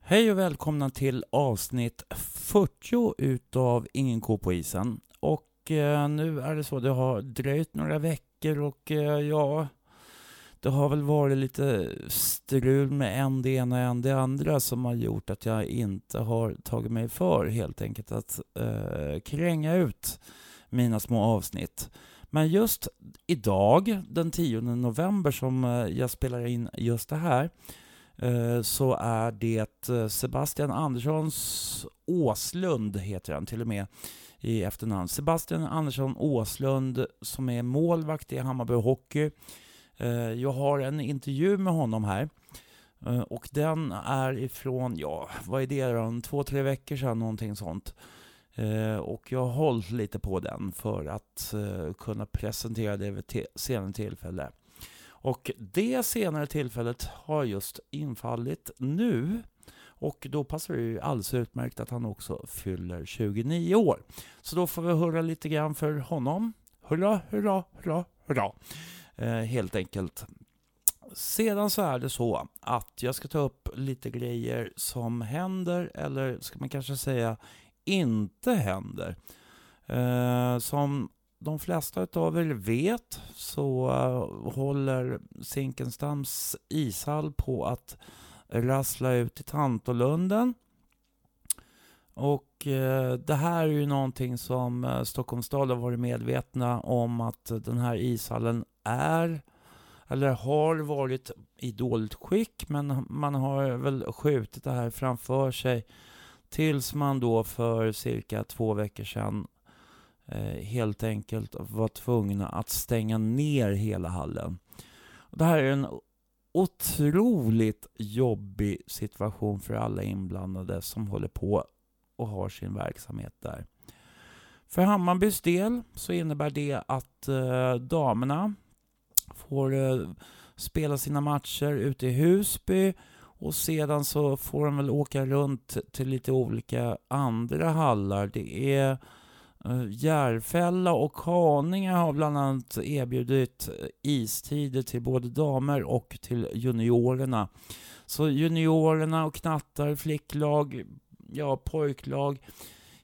Hej och välkomna till avsnitt 40 utav Ingen ko på isen. Och eh, nu är det så, det har dröjt några veckor och eh, ja, det har väl varit lite strul med en det ena och en det andra som har gjort att jag inte har tagit mig för helt enkelt att eh, kränga ut mina små avsnitt. Men just idag, den 10 november som eh, jag spelar in just det här, eh, så är det eh, Sebastian Anderssons Åslund, heter han till och med i efternamn. Sebastian Andersson Åslund som är målvakt i Hammarby Hockey. Eh, jag har en intervju med honom här. Eh, och den är ifrån, ja, vad är det då? Två, tre veckor sedan, någonting sånt. Eh, och jag har hållit lite på den för att kunna presentera det vid senare tillfälle. Och det senare tillfället har just infallit nu. Och då passar det ju alldeles utmärkt att han också fyller 29 år. Så då får vi hurra lite grann för honom. Hurra, hurra, hurra, hurra. Eh, helt enkelt. Sedan så är det så att jag ska ta upp lite grejer som händer, eller ska man kanske säga inte händer. Eh, som de flesta av er vet så eh, håller Zinkensdamms ishall på att rassla ut i Tantolunden. Och eh, det här är ju någonting som eh, Stockholms stad har varit medvetna om att den här ishallen är eller har varit i dåligt skick men man har väl skjutit det här framför sig tills man då för cirka två veckor sedan eh, helt enkelt var tvungna att stänga ner hela hallen. Det här är en otroligt jobbig situation för alla inblandade som håller på och har sin verksamhet där. För Hammarbys del så innebär det att eh, damerna får eh, spela sina matcher ute i Husby och sedan så får de väl åka runt till lite olika andra hallar. Det är Eh, Järfälla och Haninge har bland annat erbjudit eh, istider till både damer och till juniorerna. Så juniorerna och knattar, flicklag, ja pojklag,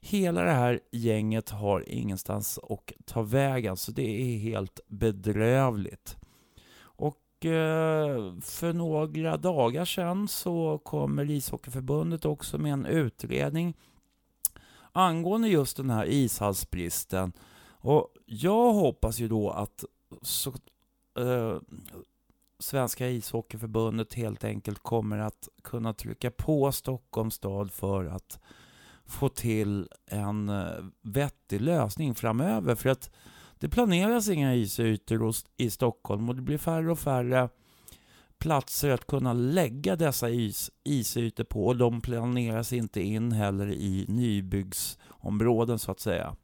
hela det här gänget har ingenstans att ta vägen, så det är helt bedrövligt. Och eh, för några dagar sedan så kommer ishockeyförbundet också med en utredning angående just den här ishallsbristen. Och jag hoppas ju då att så, eh, Svenska ishockeyförbundet helt enkelt kommer att kunna trycka på Stockholms stad för att få till en eh, vettig lösning framöver. För att det planeras inga isytor i Stockholm och det blir färre och färre platser att kunna lägga dessa is, isytor på och de planeras inte in heller i nybyggsområden så att säga.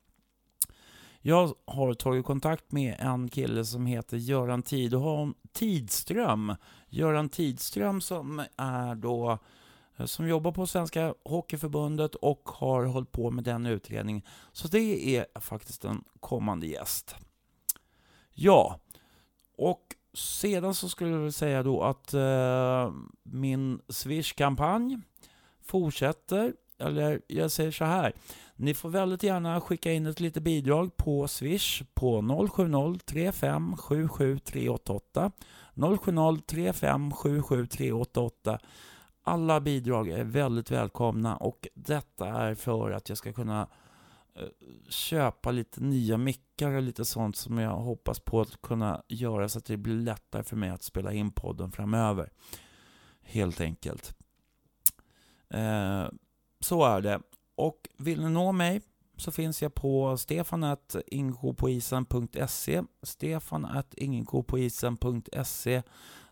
Jag har tagit kontakt med en kille som heter Göran Tidholm, Tidström. Göran Tidström som är då eh, som jobbar på Svenska Hockeyförbundet och har hållit på med den utredningen. Så det är faktiskt en kommande gäst. Ja, och sedan så skulle jag vilja säga då att eh, min Swish-kampanj fortsätter. Eller jag säger så här. Ni får väldigt gärna skicka in ett litet bidrag på Swish på 070 35 070 35 Alla bidrag är väldigt välkomna och detta är för att jag ska kunna eh, Eh, köpa lite nya mickar och lite sånt som jag hoppas på att kunna göra så att det blir lättare för mig att spela in podden framöver. Helt enkelt. Eh, så är det. Och vill ni nå mig så finns jag på stefanat.ingenkopoisen.se stefanat.ingenkopoisen.se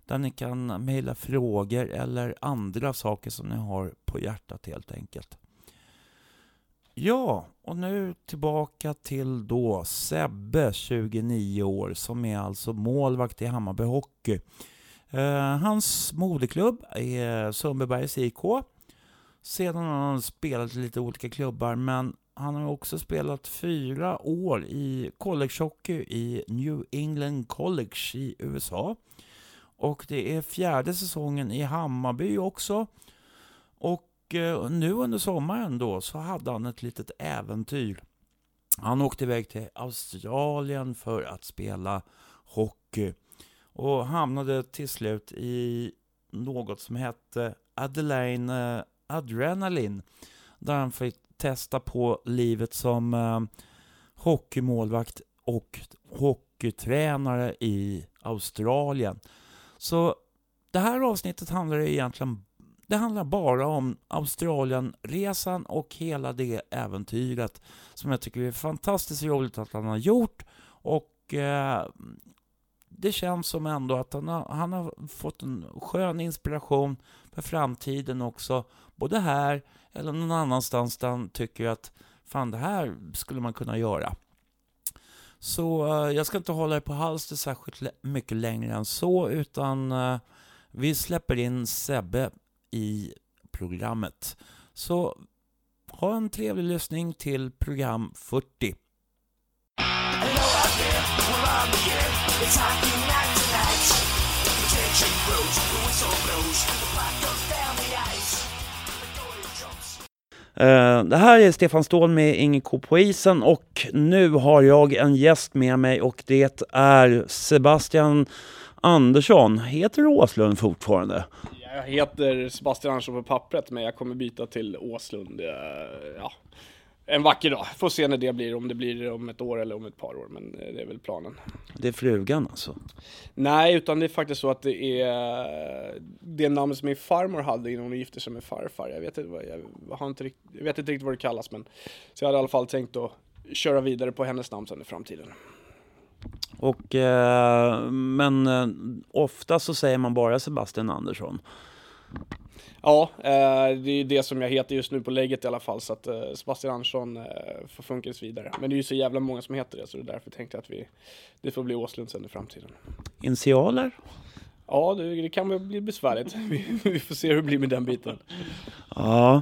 där ni kan mejla frågor eller andra saker som ni har på hjärtat helt enkelt. Ja, och nu tillbaka till då Sebbe, 29 år, som är alltså målvakt i Hammarby Hockey. Eh, hans moderklubb är Sundbybergs IK. Sedan har han spelat i lite olika klubbar, men han har också spelat fyra år i collegehockey i New England College i USA. Och det är fjärde säsongen i Hammarby också. Och Eh, nu under sommaren då så hade han ett litet äventyr. Han åkte iväg till Australien för att spela hockey och hamnade till slut i något som hette Adelaine eh, Adrenaline där han fick testa på livet som eh, hockeymålvakt och hockeytränare i Australien. Så det här avsnittet handlar egentligen det handlar bara om Australienresan och hela det äventyret som jag tycker är fantastiskt roligt att han har gjort. Och eh, det känns som ändå att han har, han har fått en skön inspiration för framtiden också. Både här eller någon annanstans där han tycker att fan det här skulle man kunna göra. Så eh, jag ska inte hålla er på halster särskilt mycket längre än så utan eh, vi släpper in Sebbe i programmet. Så ha en trevlig lyssning till program 40. Eh, det här är Stefan Ståhl med Inge K på isen och nu har jag en gäst med mig och det är Sebastian Andersson. Heter du Åslund fortfarande? Jag heter Sebastian Andersson på pappret men jag kommer byta till Åslund uh, ja, en vacker dag. Får se när det blir, om det blir om ett år eller om ett par år, men eh, det är väl planen. Det är frugan alltså? Nej, utan det är faktiskt så att det är det namn som min farmor hade innan hon gifte sig med farfar. Jag vet inte, vad, jag, har inte, jag vet inte riktigt vad det kallas, men så jag hade i alla fall tänkt att köra vidare på hennes namn sen i framtiden. Och, eh, men eh, ofta så säger man bara Sebastian Andersson. Ja, eh, det är det som jag heter just nu på lägget i alla fall, så att Sebastian Andersson får funka vidare. Men det är ju så jävla många som heter det, så det är därför tänkte jag att vi, det får bli Åslund sen i framtiden. Initialer? Ja, det, kan väl bli besvärligt. Vi, får se hur det blir med den biten. Ja.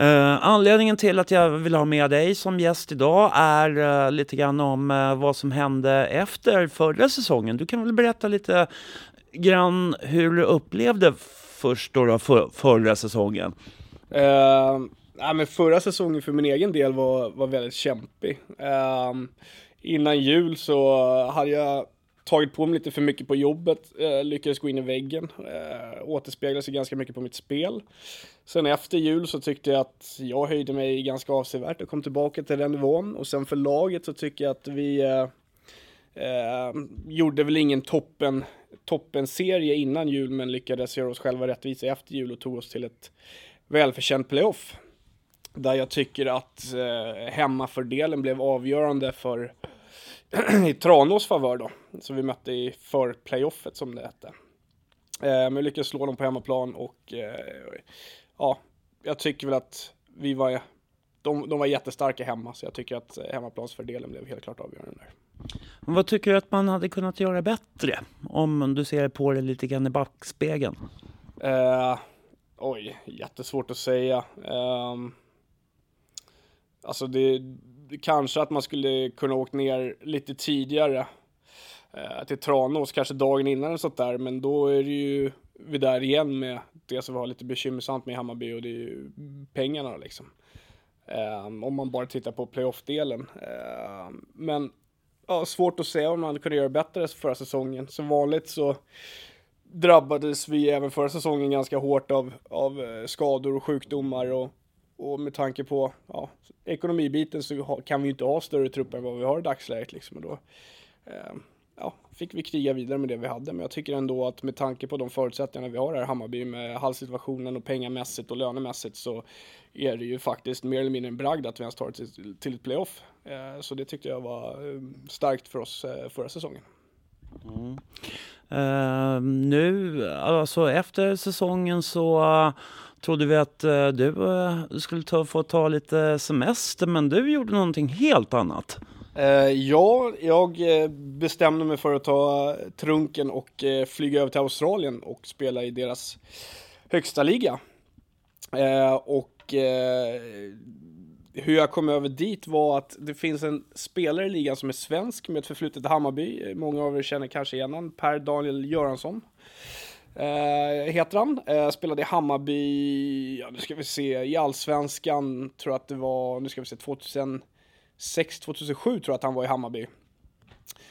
Uh, anledningen till att jag vill ha med dig som gäst idag är uh, lite grann om uh, vad som hände efter förra säsongen. Du kan väl berätta lite grann hur du upplevde först då, då för, förra säsongen? Uh, nej, men förra säsongen för min egen del var, var väldigt kämpig. Uh, innan jul så hade jag tagit på mig lite för mycket på jobbet, eh, lyckades gå in i väggen, eh, återspeglar sig ganska mycket på mitt spel. Sen efter jul så tyckte jag att jag höjde mig ganska avsevärt och kom tillbaka till den nivån. Och sen för laget så tycker jag att vi uh, gjorde väl ingen toppen-serie innan jul men lyckades göra oss själva rättvisa efter jul och tog oss till ett välförtjänt playoff. Där jag tycker att eh, hemmafördelen blev avgörande för i Tranås favör då, som vi mötte i för-playoffet som det hette. Eh, men vi lyckades slå dem på hemmaplan och eh, ja, jag tycker väl att vi var, de, de var jättestarka hemma så jag tycker att hemmaplansfördelen blev helt klart avgörande där. Vad tycker du att man hade kunnat göra bättre? Om du ser på det lite grann i backspegeln. Uh, oj, jättesvårt att säga. Um, alltså det, det, kanske att man skulle kunna åkt ner lite tidigare eh, till Tranås, kanske dagen innan eller sånt där, men då är det ju vi där igen med det som var lite bekymmersamt med Hammarby och det är ju pengarna liksom. Eh, om man bara tittar på playoff-delen. Eh, men ja, svårt att säga om man kunde göra bättre förra säsongen. Som vanligt så drabbades vi även förra säsongen ganska hårt av, av eh, skador och sjukdomar och, och med tanke på ja, ekonomibiten så kan vi ju inte ha större trupper än vad vi har i dagsläget liksom. Och då, eh, ja, fick vi kriga vidare med det vi hade. Men jag tycker ändå att med tanke på de förutsättningarna vi har här i Hammarby med halvsituationen och pengamässigt och lönemässigt så är det ju faktiskt mer eller mindre en bragd att vi ens tar det till, till ett playoff. Eh, så det tyckte jag var ehm, starkt för oss eh, förra säsongen. Mm. Uh, nu, alltså efter säsongen så uh, trodde vi att eh, du eh, skulle ta, få ta lite semester, men du gjorde någonting helt annat. Eh, ja, jag bestämde mig för att ta trunken och flyga över till Australien och spela i deras högsta liga. Och hur jag kom över dit var att det finns en spelare i ligan som är svensk med ett förflutet i Hammarby. Många av er känner kanske igen honom, Per Daniel Göransson. Eh, heter han. Eh, spelade i Hammarby, ja nu ska vi se, i Allsvenskan tror jag att det var, nu ska vi se, 2006, 2007 tror jag att han var i Hammarby.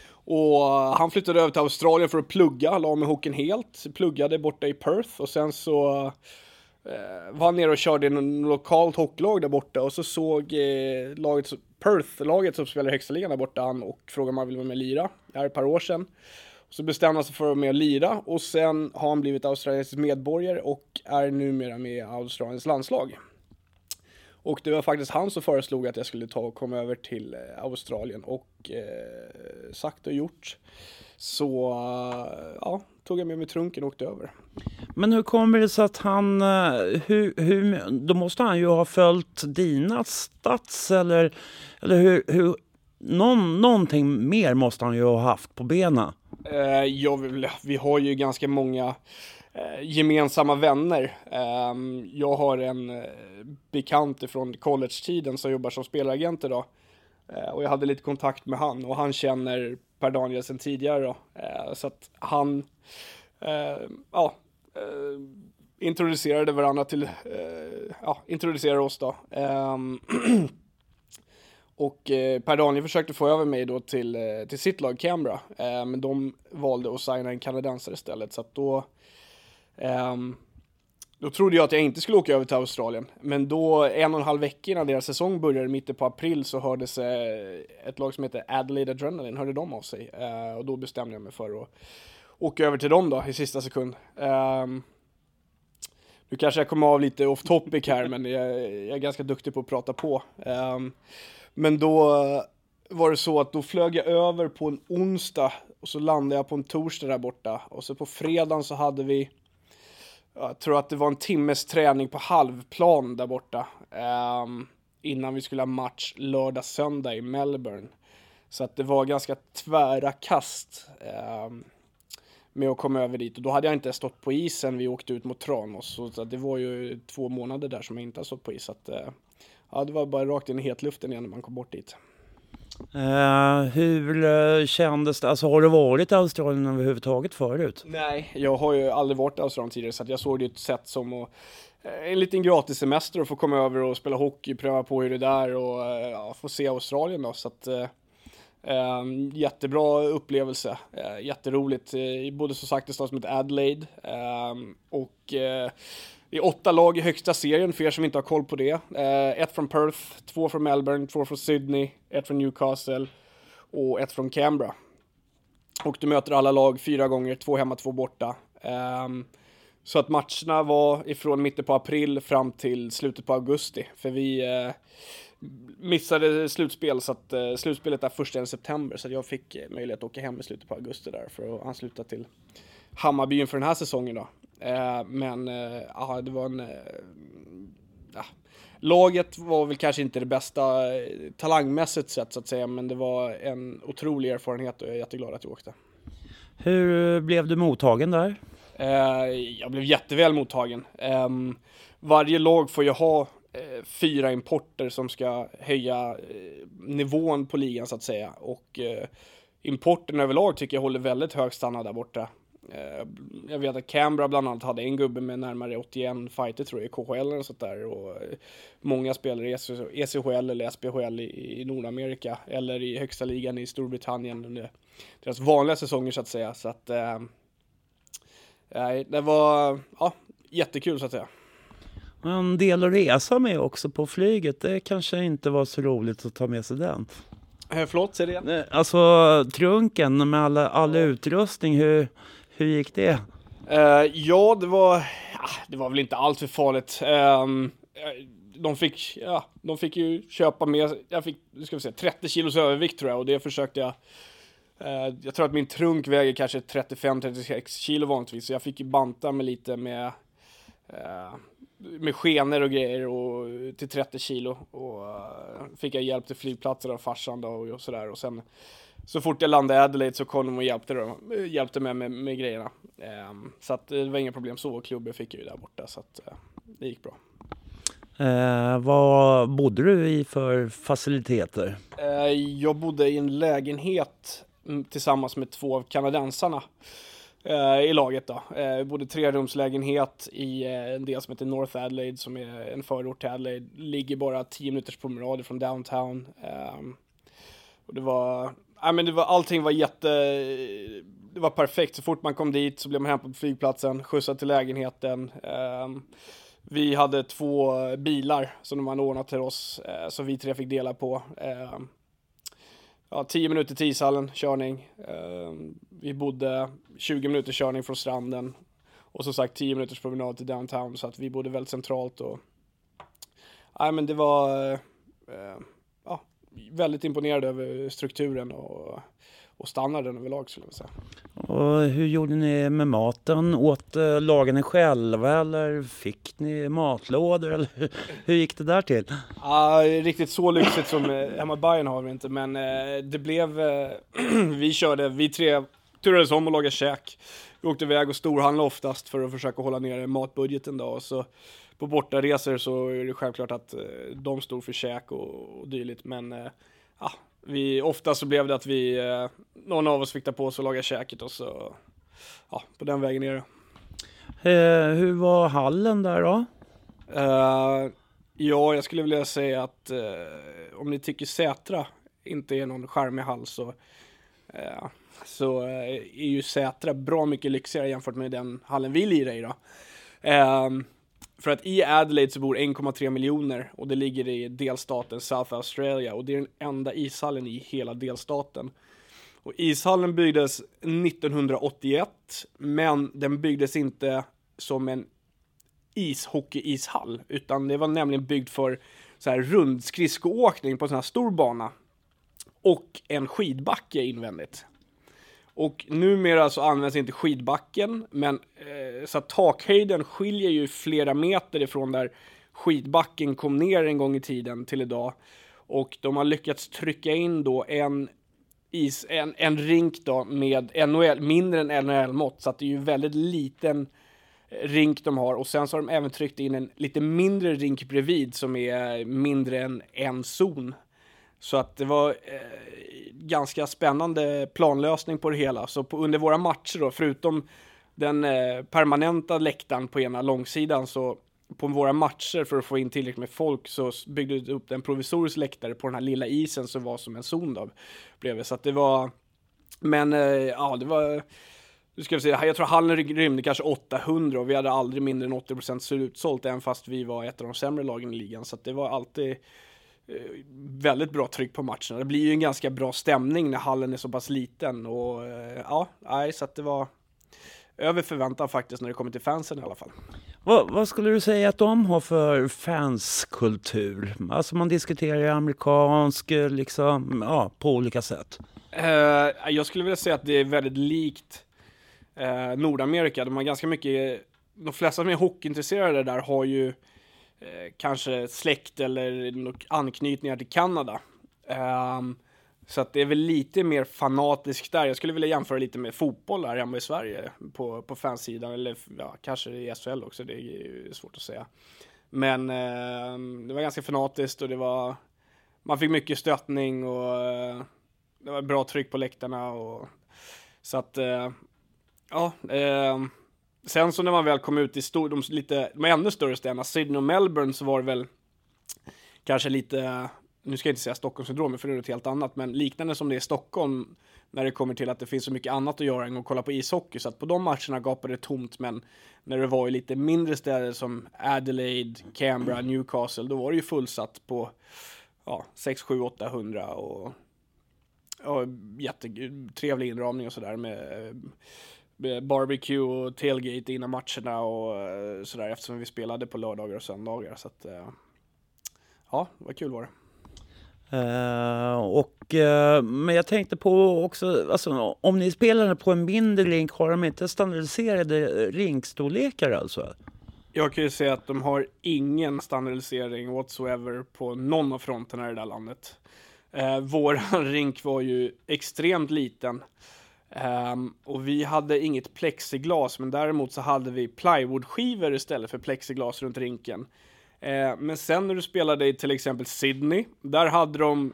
Och eh, han flyttade över till Australien för att plugga, la med hooken helt, pluggade borta i Perth och sen så eh, var han nere och körde i en lokalt hockeylag där borta och så såg eh, laget, Perth-laget som spelar i högsta ligan där borta han och frågade om han ville vara med och lira. Det här är ett par år sedan. Så bestämde han sig för att vara med och lira och sen har han blivit australiensisk medborgare och är numera med i Australiens landslag. Och det var faktiskt han som föreslog att jag skulle ta och komma över till eh, Australien och eh, sagt och gjort. Så eh, ja, tog jag med mig trunken och åkte över. Men hur kommer det sig att han... Eh, hur, hur, då måste han ju ha följt dina stats eller, eller hur, hur, någon, någonting mer måste han ju ha haft på benen. Eh, ja, vi, vi har ju ganska många eh, gemensamma vänner. Ehm, jag har en eh, bekant från college-tiden som jobbar som spelaragent idag. Och jag hade lite kontakt med han och han känner Per Daniel sedan tidigare då. Så att han, ja, introducerade varandra till, ja, introducerade oss då. Ehm, Och eh, Per Daniel försökte få över mig då till, eh, till sitt lag Canberra, eh, men de valde att signa en kanadensare istället, så att då eh, då trodde jag att jag inte skulle åka över till Australien, men då en och en halv vecka innan deras säsong började, mitten på april, så hördes eh, ett lag som heter Adelaide Adrenaline, hörde de av sig. Eh, och då bestämde jag mig för att åka över till dem då i sista sekund. Ehm, nu kanske jag kommer av lite off topic här, men jag, jag är ganska duktig på att prata på. Ehm, men då eh, var det så att då flög jag över på en onsdag och så landade jag på en torsdag där borta. Och så på fredagen så hade vi, jag tror att det var en timmes träning på halvplan där borta. Um, innan vi skulle ha match lördag, söndag i Melbourne. Så att det var ganska tvära kast um, med att komma över dit. Och då hade jag inte ens stått på isen vi åkte ut mot Tranås. Så att det var ju två månader där som jag inte har stått på is. Så att, uh, ja, det var bara rakt in i hetluften igen när man kom bort dit. Eh, hur eh, kändes det? Alltså har du varit i Australien överhuvudtaget förut? Nej, jag har ju aldrig varit i Australien tidigare så jag såg det ett sätt som att, eh, en liten gratis semester och få komma över och spela hockey, pröva på hur det är där och ja, få se Australien då. Så att, eh, eh, jättebra upplevelse, eh, jätteroligt. Eh, både som sagt en stad som heter Adelaide eh, och det är åtta lag i högsta serien för er som inte har koll på det. Eh, ett från Perth, två från Melbourne, två från Sydney, ett från Newcastle och ett från Canberra. Och du möter alla lag fyra gånger, två hemma, två borta. Eh, så att matcherna var ifrån mitten på april fram till slutet på augusti. För vi eh, missade slutspel, så att eh, slutspelet är första i september. Så att jag fick eh, möjlighet att åka hem i slutet på augusti där för att ansluta till Hammarby inför den här säsongen då. Eh, men eh, ja, det var en... Eh, ja. Laget var väl kanske inte det bästa eh, talangmässigt sett så att säga, men det var en otrolig erfarenhet och jag är jätteglad att jag åkte. Hur blev du mottagen där? Eh, jag blev jätteväl mottagen. Ehm, varje lag får ju ha eh, fyra importer som ska höja eh, nivån på ligan så att säga. Och eh, importen överlag tycker jag håller väldigt hög standard där borta. Eh, jag vet att Canberra bland annat hade en gubbe med närmare 81 fighter tror jag i KHL eller sånt där. Och eh, många spelar i ECHL eller SPHL i, i Nordamerika eller i högsta ligan i Storbritannien under deras vanliga säsonger så att säga. Så att eh, det var ja, jättekul så att säga. En del att resa med också på flyget. Det kanske inte var så roligt att ta med sig den. Eh, förlåt, säg det igen. Alltså trunken med alla, all utrustning, hur, hur gick det? Uh, ja, det var, ja, det var väl inte allt för farligt. Ehm, eh, de, fick, ja, de fick ju köpa med, jag fick, ska vi säga, 30 kilos övervikt tror jag och det försökte jag eh, jag tror att min trunk väger kanske 35-36 kilo vanligtvis, så jag fick ju banta mig lite med eh, med skenor och grejer och till 30 kilo och eh, fick jag hjälp till flygplatsen av farsan då och, och sådär och sen så fort jag landade i Adelaide så kom de och hjälpte, då, hjälpte mig med, med grejerna. Um, så att det var inga problem så, klubben fick jag ju där borta så att uh, det gick bra. Eh, vad bodde du i för faciliteter? Eh, jag bodde i en lägenhet mm, tillsammans med två av kanadensarna i laget då. Vi bodde trerumslägenhet i en del som heter North Adelaide som är en förort till Adelaide. Ligger bara 10 minuters promenad från downtown. Ehm, och det var, ja men det var, allting var jätte, det var perfekt. Så fort man kom dit så blev man hämtad på flygplatsen, skjutsad till lägenheten. Ehm, vi hade två bilar som de hade ordnat till oss, eh, som vi tre fick dela på. Eh, ja, 10 minuter till ishallen, körning. Eh, vi bodde 20 minuter körning från stranden. Och som sagt 10 minuters promenad till downtown, så att vi bodde väldigt centralt och... Nej men det var... Eh, väldigt imponerad över strukturen och och standarden överlag skulle jag säga. Och hur gjorde ni med maten? Åt lagade ni själva eller fick ni matlådor? Eller hur, hur gick det där till? Ja, riktigt så lyxigt som eh, hemma i Bayern har vi inte, men eh, det blev... Eh, vi körde, vi tre turades om att laga käk. Vi åkte iväg och storhandlade oftast för att försöka hålla nere matbudgeten då. Så på bortaresor så är det självklart att eh, de stod för käk och, och dylikt, men eh, ja, vi, ofta så blev det att vi, eh, någon av oss fick ta på oss och laga käket och så, ja, på den vägen ner. Eh, hur var hallen där då? Uh, ja, jag skulle vilja säga att uh, om ni tycker Sätra inte är någon charmig hall så, så är ju Sätra bra mycket lyxigare jämfört med den hallen vi lirar i då. För att i Adelaide så bor 1,3 miljoner och det ligger i delstaten South Australia och det är den enda ishallen i hela delstaten. Och ishallen byggdes 1981, men den byggdes inte som en ishockeyishall, utan det var nämligen byggt för så här rundskridskoåkning på en sån här stor bana och en skidbacke invändigt. Och numera så används inte skidbacken, men eh, så att takhöjden skiljer ju flera meter ifrån där skidbacken kom ner en gång i tiden till idag. Och de har lyckats trycka in då en is, en, en rink då med NHL, mindre än NHL-mått, så att det är ju väldigt liten eh, rink de har och sen så har de även tryckt in en lite mindre rink bredvid som är mindre än en zon. Så att det var eh, ganska spännande planlösning på det hela. Så på, under våra matcher då, förutom den eh, permanenta läktaren på ena långsidan så på våra matcher för att få in tillräckligt med folk så byggde vi upp en provisorisk läktare på den här lilla isen som var som en zon då bredvid. Så att det var, men eh, ja det var, nu ska vi se, jag tror hallen rymde kanske 800 och vi hade aldrig mindre än 80% utsålt även fast vi var ett av de sämre lagen i ligan. Så att det var alltid väldigt bra tryck på matcherna. Det blir ju en ganska bra stämning när hallen är så pass liten och eh, ja, nej, så att det var över förväntan faktiskt när det kommer till fansen i alla fall. Vad, vad, skulle du säga att de har för fanskultur? Alltså man diskuterar amerikansk, liksom, ja, på olika sätt. Uh, jag skulle vilja säga att det är väldigt likt uh, Nordamerika. De har ganska mycket, de flesta som är hockeyintresserade där har ju Eh, Eh, kanske släkt eller anknytningar till Kanada. Um, så att det är väl lite mer fanatiskt där. Jag skulle vilja jämföra lite med fotboll här hemma i Sverige på, på fansidan, eller ja, kanske i SHL också, det är svårt att säga. Men eh, det var ganska fanatiskt och det var, man fick mycket stöttning och eh, det var bra tryck på läktarna och så att, eh, ja, ehm, Sen så när man väl kom ut i stor, de, lite, de ännu större städerna, Sydney och Melbourne, så var det väl kanske lite, nu ska jag inte säga Stockholmssyndromet för det är något helt annat, men liknande som det är i Stockholm när det kommer till att det finns så mycket annat att göra än att kolla på ishockey. Så att på de matcherna gapade det tomt, men när det var i lite mindre städer som Adelaide, Canberra, Newcastle, då var det ju fullsatt på ja, 6, 7, 800 och, och jättetrevlig inramning och sådär med barbecue och tailgate innan matcherna och eh, sådär eftersom vi spelade på lördagar och söndagar. Så att, eh, ja, vad kul var det. Uh, och, uh, men jag tänkte på också, alltså, om ni spelar på en mindre rink, har de inte standardiserade rinkstorlekar alltså? Jag kan ju säga att de har ingen standardisering whatsoever på någon av fronterna i det där landet. Eh, våran rink var ju extremt liten. Um, och vi hade inget plexiglas, men däremot så hade vi plywoodskivor istället för plexiglas runt rinken. Uh, men sen när du spelade i till exempel Sydney, där hade de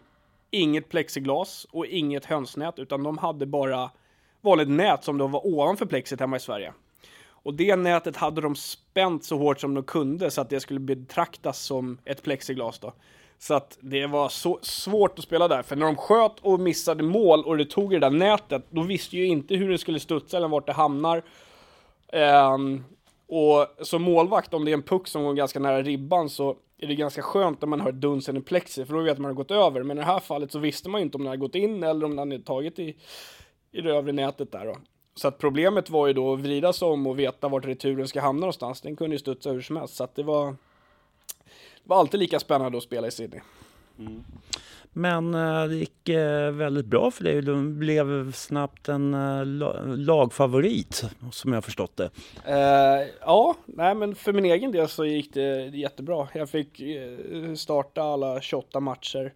inget plexiglas och inget hönsnät, utan de hade bara vanligt nät som då var ovanför plexit hemma i Sverige. Och det nätet hade de spänt så hårt som de kunde så att det skulle betraktas som ett plexiglas då. Så att det var så svårt att spela där, för när de sköt och missade mål och det tog i det där nätet, då visste ju inte hur det skulle studsa eller vart det hamnar. Um, och som målvakt, om det är en puck som går ganska nära ribban så är det ganska skönt när man hör dunsen i plexi, för då vet man att det har gått över. Men i det här fallet så visste man ju inte om den hade gått in eller om den hade tagit i, i det övre nätet där då. Så att problemet var ju då att vrida sig om och veta vart returen ska hamna någonstans. Den kunde ju studsa hur som helst, så att det var det var alltid lika spännande att spela i Sydney. Men eh, det gick eh, väldigt bra för dig. Du blev snabbt en eh, la- lagfavorit, som jag förstått det. Eh, ja, nej men för min egen del så gick det jättebra. Jag fick starta alla 28 matcher.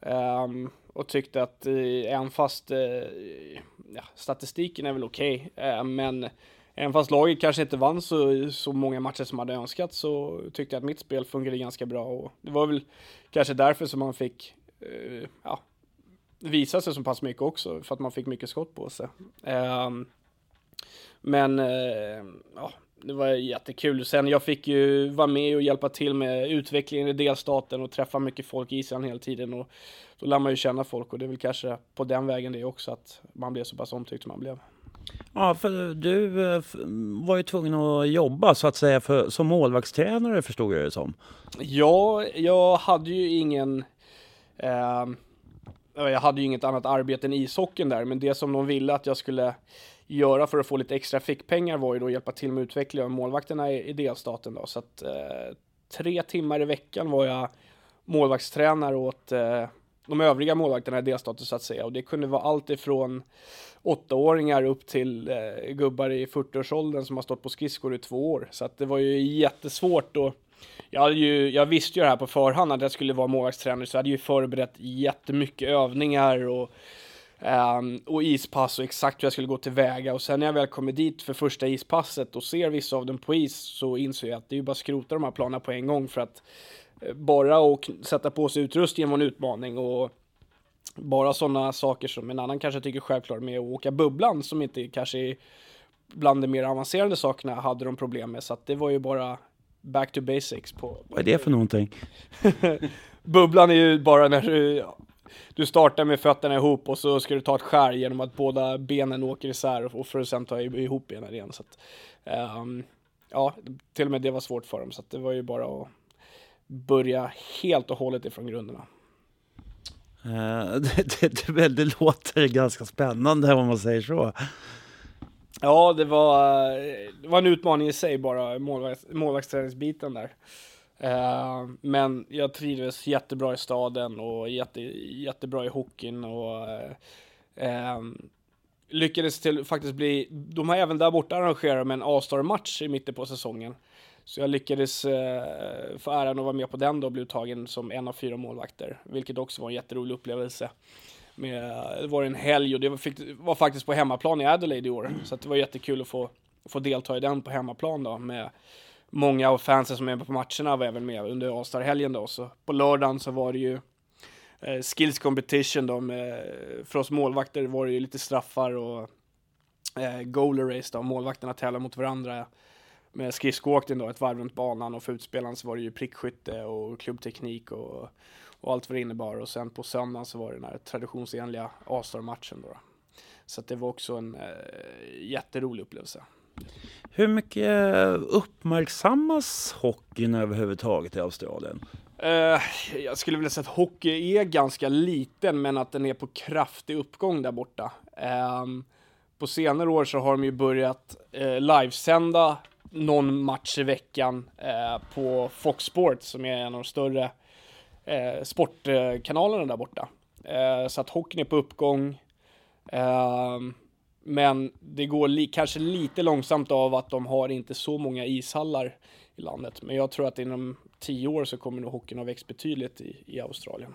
Ehm, och tyckte att även fast eh, ja, statistiken är väl okej, eh, men även fast laget kanske inte vann så, så många matcher som hade önskat så tyckte jag att mitt spel fungerade ganska bra och det var väl kanske därför som man fick eh, ja, visa sig så pass mycket också, för att man fick mycket skott på sig. Eh, men eh, ja, det var jättekul. Sen jag fick ju vara med och hjälpa till med utvecklingen i delstaten och träffa mycket folk i Island hela tiden och då lär man ju känna folk och det är väl kanske på den vägen det också att man blev så pass omtyckt som man blev. Ja, för du eh, var ju tvungen att jobba så att säga för, som målvaktstränare förstod jag det som. Ja, jag hade ju ingen Eh, jag hade ju inget annat arbete än ishockeyn där, men det som de ville att jag skulle göra för att få lite extra fickpengar var ju då att hjälpa till med utveckling av målvakterna i, i delstaten då. Så att eh, tre timmar i veckan var jag målvaktstränare åt eh, de övriga målvakterna i delstaten så att säga. Och det kunde vara allt ifrån åttaåringar upp till eh, gubbar i 40-årsåldern som har stått på skridskor i två år. Så att det var ju jättesvårt och jag, hade ju, jag visste ju det här på förhand att jag skulle vara målvaktstränare så jag hade ju förberett jättemycket övningar och, ehm, och ispass och exakt hur jag skulle gå tillväga. Och sen när jag väl kommer dit för första ispasset och ser vissa av dem på is så inser jag att det är ju bara att skrota de här planerna på en gång för att bara att kn- sätta på sig utrustningen var en utmaning och bara sådana saker som en annan kanske tycker självklart med att åka bubblan som inte kanske är bland de mer avancerade sakerna hade de problem med. Så att det var ju bara back to basics på, Vad är det för någonting? Bubblan är ju bara när du, du startar med fötterna ihop och så ska du ta ett skär genom att båda benen åker isär och för att sen ta ihop benen igen. Så att, ehm, ja, till och med det var svårt för dem så att det var ju bara att börja helt och hållet ifrån grunderna. Eh, det, det, det, det låter ganska spännande om man säger så. Ja, det var, det var en utmaning i sig bara, målvakt, målvaktsträningsbiten där. Eh, men jag trivdes jättebra i staden och jätte, jättebra i hockeyn och eh, eh, lyckades till faktiskt bli, de har även där borta arrangerat med en A-star-match i mitten på säsongen. Så jag lyckades eh, få äran att vara med på den då och bli uttagen som en av fyra målvakter, vilket också var en jätterolig upplevelse. Med, det var en helg och det var, fick, var faktiskt på hemmaplan i Adelaide i år, så att det var jättekul att få, få delta i den på hemmaplan då med många av fansen som är på matcherna var även med under All-Star-helgen då. Så på lördagen så var det ju eh, skills competition då med, för oss målvakter var det ju lite straffar och eh, goaler race då, målvakterna tävlar mot varandra med skridskoåkning då, ett varv runt banan och för utspelaren så var det ju prickskytte och klubbteknik och, och allt vad det innebar och sen på söndagen så var det den här traditionsenliga A-star-matchen då. Så det var också en eh, jätterolig upplevelse. Hur mycket uppmärksammas hockeyn överhuvudtaget i Australien? Eh, jag skulle vilja säga att hockey är ganska liten, men att den är på kraftig uppgång där borta. Ehm, på senare år så har de ju börjat eh, livesända någon match i veckan eh, på Fox Sports, som är en av de större eh, sportkanalerna där borta. Eh, så att hockeyn är på uppgång. Eh, men det går li kanske lite långsamt av att de har inte så många ishallar i landet. Men jag tror att inom tio år så kommer nog hockeyn ha växt betydligt i, i Australien.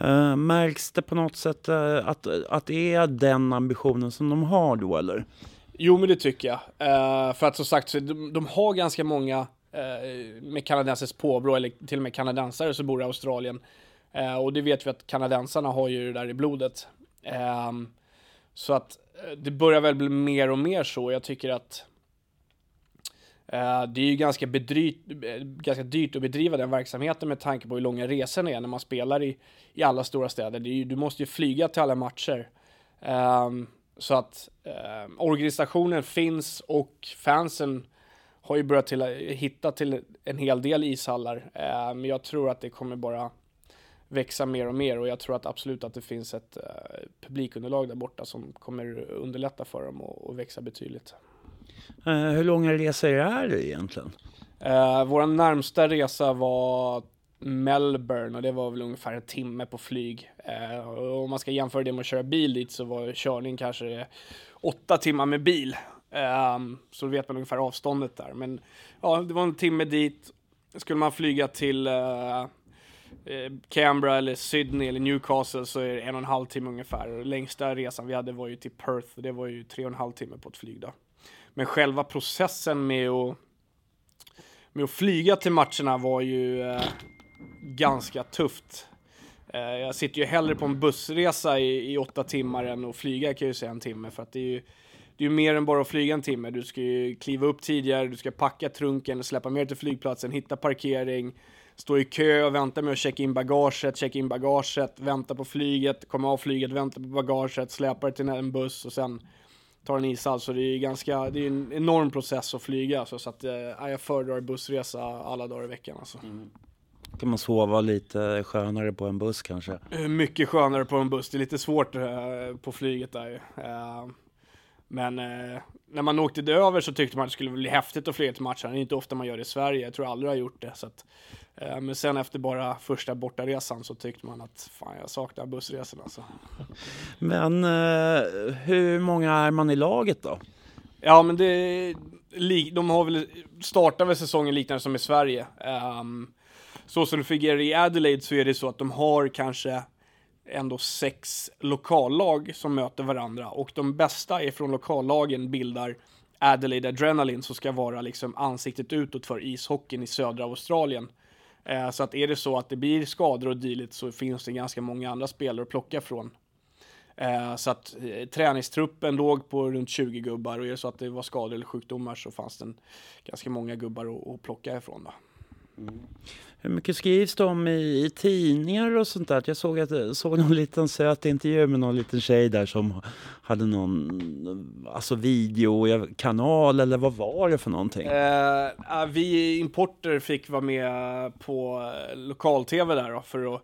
Uh, märks det på något sätt uh, att, att det är den ambitionen som de har då eller? Jo men det tycker jag. Uh, för att som sagt de, de har ganska många eh, med kanadensiskt påbrå eller till och med kanadensare som bor i Australien. Eh, och det vet vi att kanadensarna har ju det där i blodet. Ehm, så att det börjar väl bli mer och mer så. Jag tycker att det är ju ganska, bedryt, ganska dyrt att bedriva den verksamheten med tanke på hur långa resorna är när man spelar i, i alla stora städer. Ju, du måste ju flyga till alla matcher. Um, så att um, organisationen finns och fansen har ju börjat till, hitta till en hel del ishallar. Uh, men jag tror att det kommer bara växa mer och mer och jag tror att absolut att det finns ett uh, publikunderlag där borta som kommer underlätta för dem att växa betydligt. Uh, hur långa resor är det egentligen? Uh, vår närmsta resa var Melbourne och det var väl ungefär en timme på flyg. Eh, och om man ska jämföra det med att köra bil dit så var körning kanske åtta timmar med bil. Eh, så vet man ungefär avståndet där. Men ja, det var en timme dit. Skulle man flyga till eh, eh, Canberra eller Sydney eller Newcastle så är det en och en halv timme ungefär. Längsta resan vi hade var ju till Perth och det var ju tre och en halv timme på ett flyg då. Men själva processen med att, med att flyga till matcherna var ju eh, ganska tufft. Eh, jag sitter ju hellre på en bussresa i, i, åtta timmar än att flyga kan jag ju säga en timme för att det är ju det är ju mer än bara att flyga en timme. Du ska ju kliva upp tidigare, du ska packa trunken, släppa med till flygplatsen, hitta parkering, stå i kö och vänta med att checka in bagaget, checka in bagaget, vänta på flyget, komma av flyget, vänta på bagaget, släpa det till en buss och sen ta en ishall så det är ganska, det är en enorm process att flyga så, så att äh, jag föredrar bussresa alla dagar i veckan alltså. Mm. Kan man sova lite skönare på en buss kanske? Eh, mycket skönare på en buss, det är lite svårt eh, på flyget där eh, Men när man åkte över så tyckte man att det skulle bli häftigt att flyga till matchen. Det är inte ofta man gör det i Sverige, jag tror aldrig jag har gjort det. Så att, men sen efter bara första bortaresan så tyckte man att fan jag saknar bussresorna. Alltså. Men hur många är man i laget då? Ja men det, de har väl startat väl säsongen liknande som i Sverige. Um, så som det fungerar i Adelaide så är det så att de har kanske ändå sex lokallag som möter varandra och de bästa ifrån lokallagen bildar Adelaide Adrenaline som ska vara liksom ansiktet utåt för ishockeyn i södra Australien. Eh, så att är det så att det blir skador och dylikt så finns det ganska många andra spelare att plocka från. Eh, så att eh, träningstruppen låg på runt 20 gubbar och är det så att det var skador eller sjukdomar så fanns det ganska många gubbar att, att plocka ifrån. Då. Mm. Hur mycket skrivs det om i, i, tidningar och sånt där? Jag såg, att, såg någon liten söt intervju med någon liten tjej där som hade någon alltså videokanal eller vad var det för någonting? Eh, vi importer fick vara med på lokal-tv där då för att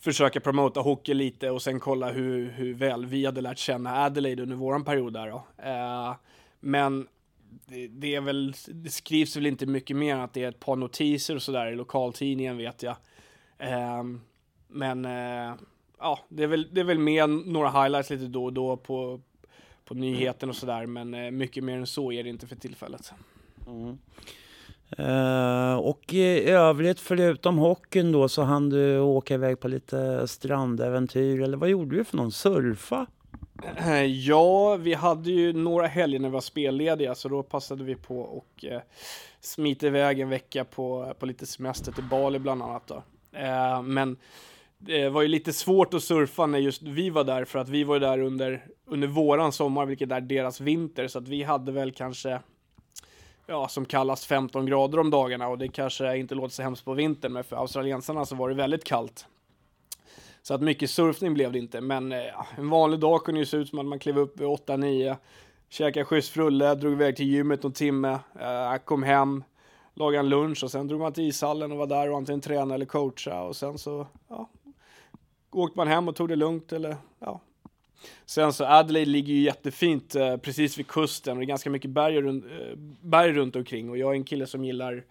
försöka promota hockey lite och sen kolla hur, hur väl vi hade lärt känna Adelaide under våran period där då. Eh, men det, det, är väl, det skrivs väl inte mycket mer än att det är ett par notiser och sådär i lokaltidningen vet jag. Eh, men eh, ja, det är, väl, det är väl med några highlights lite då och då på, på nyheten och sådär. Men eh, mycket mer än så är det inte för tillfället. Mm. Uh, och i övrigt, förutom hockeyn då, så hann du åka iväg på lite strandäventyr, eller vad gjorde du för någon? Surfa? Ja, vi hade ju några helger när vi var spellediga så då passade vi på och eh, smita iväg en vecka på, på lite semester till Bali bland annat då. Eh, men det var ju lite svårt att surfa när just vi var där för att vi var där under, under våran sommar vilket är deras vinter så att vi hade väl kanske ja, som kallas 15 grader om dagarna och det kanske inte låter så hemskt på vintern men för australiensarna så var det väldigt kallt. Så att mycket surfning blev det inte, men eh, en vanlig dag kunde ju se ut som att man klev upp vid 8-9, käkade schysst frulle, drog iväg till gymmet någon timme, eh, kom hem, lagade en lunch och sen drog man till ishallen och var där och antingen tränade eller coachade och sen så, ja, åkte man hem och tog det lugnt eller, ja. Sen så Adelaide ligger ju jättefint eh, precis vid kusten och det är ganska mycket berg runt, eh, berg runt omkring och jag är en kille som gillar Eh,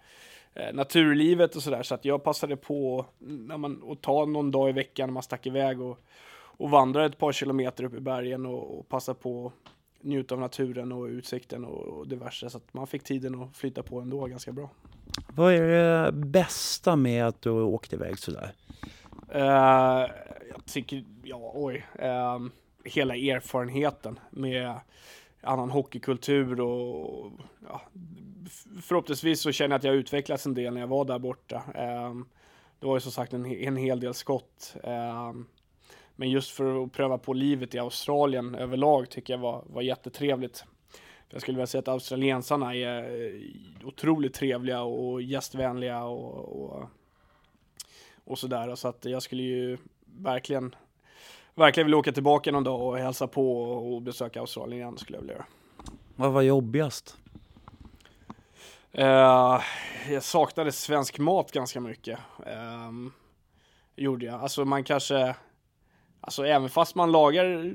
naturlivet och sådär. Så att jag passade på när man, att ta någon dag i veckan när man stack iväg och, och vandra ett par kilometer upp i bergen och, och passa på njuta av naturen och utsikten och, och diverse. Så att man fick tiden att flyta på ändå ganska bra. Vad är det bästa med att du åkte iväg sådär? Uh, jag tycker, ja oj, uh, hela erfarenheten med annan hockeykultur och ja, förhoppningsvis så känner jag att jag utvecklats en del när jag var där borta. Ehm, det var ju som sagt en, en hel del skott. Ehm, men just för att pröva på livet i Australien överlag tycker jag var, var jättetrevligt. Jag skulle vilja säga att australiensarna är eh, otroligt trevliga och gästvänliga och, och och sådär. Så att jag skulle ju verkligen, verkligen vilja åka tillbaka någon dag och hälsa på och besöka Australien igen skulle jag vilja göra. Vad var jobbigast? Uh, jag saknade svensk mat ganska mycket. Um, gjorde jag. Alltså man kanske, alltså även fast man lagar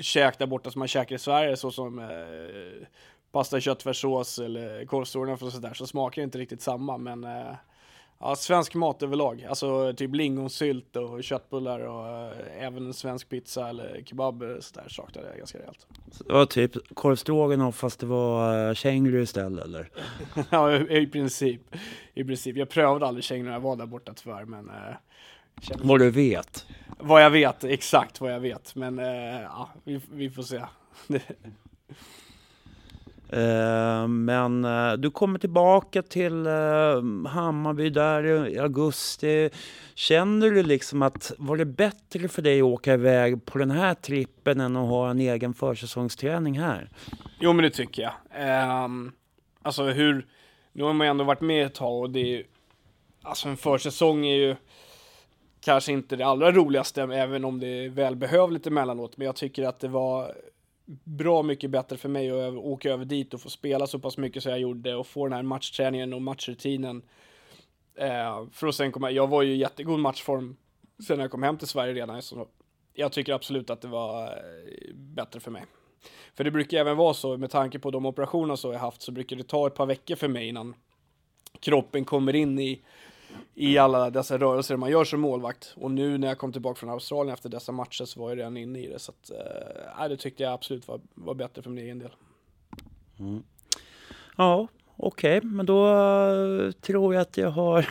käk där borta som man käkar i Sverige så som uh, pasta, köttfärssås eller korvstroganoff och sådär så smakar det inte riktigt samma men uh, Ja, svensk mat överlag. Alltså typ lingonsylt och köttbullar och äh, även en svensk pizza eller kebab sådär saknade jag ganska rejält. Så det var typ korvstroganoff fast det var uh, känguru istället eller? ja, i, i, princip. I princip. Jag prövade aldrig känguru när jag var där borta tyvärr men äh. Vad du vet? Vad jag vet, exakt vad jag vet. Men äh, ja, vi, vi får se. Eh, men eh, du kommer tillbaka till eh, Hammarby där i augusti. Känner du liksom att var det bättre för dig att åka iväg på den här trippen än att ha en egen försäsongsträning här? Jo men det tycker jag. Um, alltså hur, nu har man ju ändå varit med ett tag och det är ju, alltså en försäsong är ju kanske inte det allra roligaste även om det är välbehövligt emellanåt men jag tycker att det var bra mycket bättre för mig att åka över dit och få spela så pass mycket som jag gjorde och få den här matchträningen och matchrutinen. Eh, för att sen komma, jag var ju i jättegod matchform sen jag kom hem till Sverige redan, så jag tycker absolut att det var eh, bättre för mig. För det brukar även vara så, med tanke på de operationer som jag haft, så brukar det ta ett par veckor för mig innan kroppen kommer in i i alla dessa rörelser man gör som målvakt. Och nu när jag kom tillbaka från Australien efter dessa matcher så var jag redan inne i det. Så att, eh, det tyckte jag absolut var, var bättre för min egen del. Mm. Ja, okej, okay, men då eh, tror jag att jag har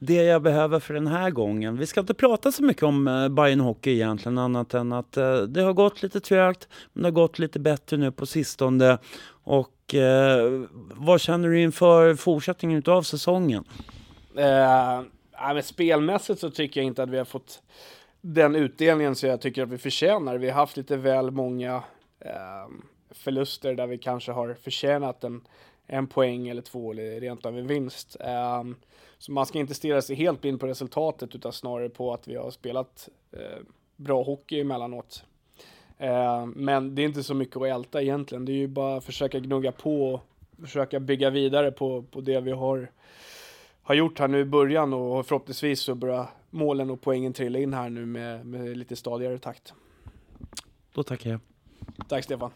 det jag behöver för den här gången. Vi ska inte prata så mycket om eh, Bayern Hockey egentligen, annat än att eh, det har gått lite trögt, men det har gått lite bättre nu på sistone. Och vad känner du inför fortsättningen av säsongen? Eh, men spelmässigt så tycker jag inte att vi har fått den utdelningen som jag tycker att vi förtjänar. Vi har haft lite väl många eh, förluster där vi kanske har förtjänat en, en poäng eller två eller rent av en vinst. Eh, så man ska inte stirra sig helt blind på resultatet utan snarare på att vi har spelat eh, bra hockey emellanåt. Eh, men det är inte så mycket att älta egentligen. Det är ju bara att försöka gnugga på och försöka bygga vidare på, på det vi har har gjort här nu i början och förhoppningsvis så börjar målen och poängen trilla in här nu med, med lite stadigare takt. Då tackar jag. Tack Stefan.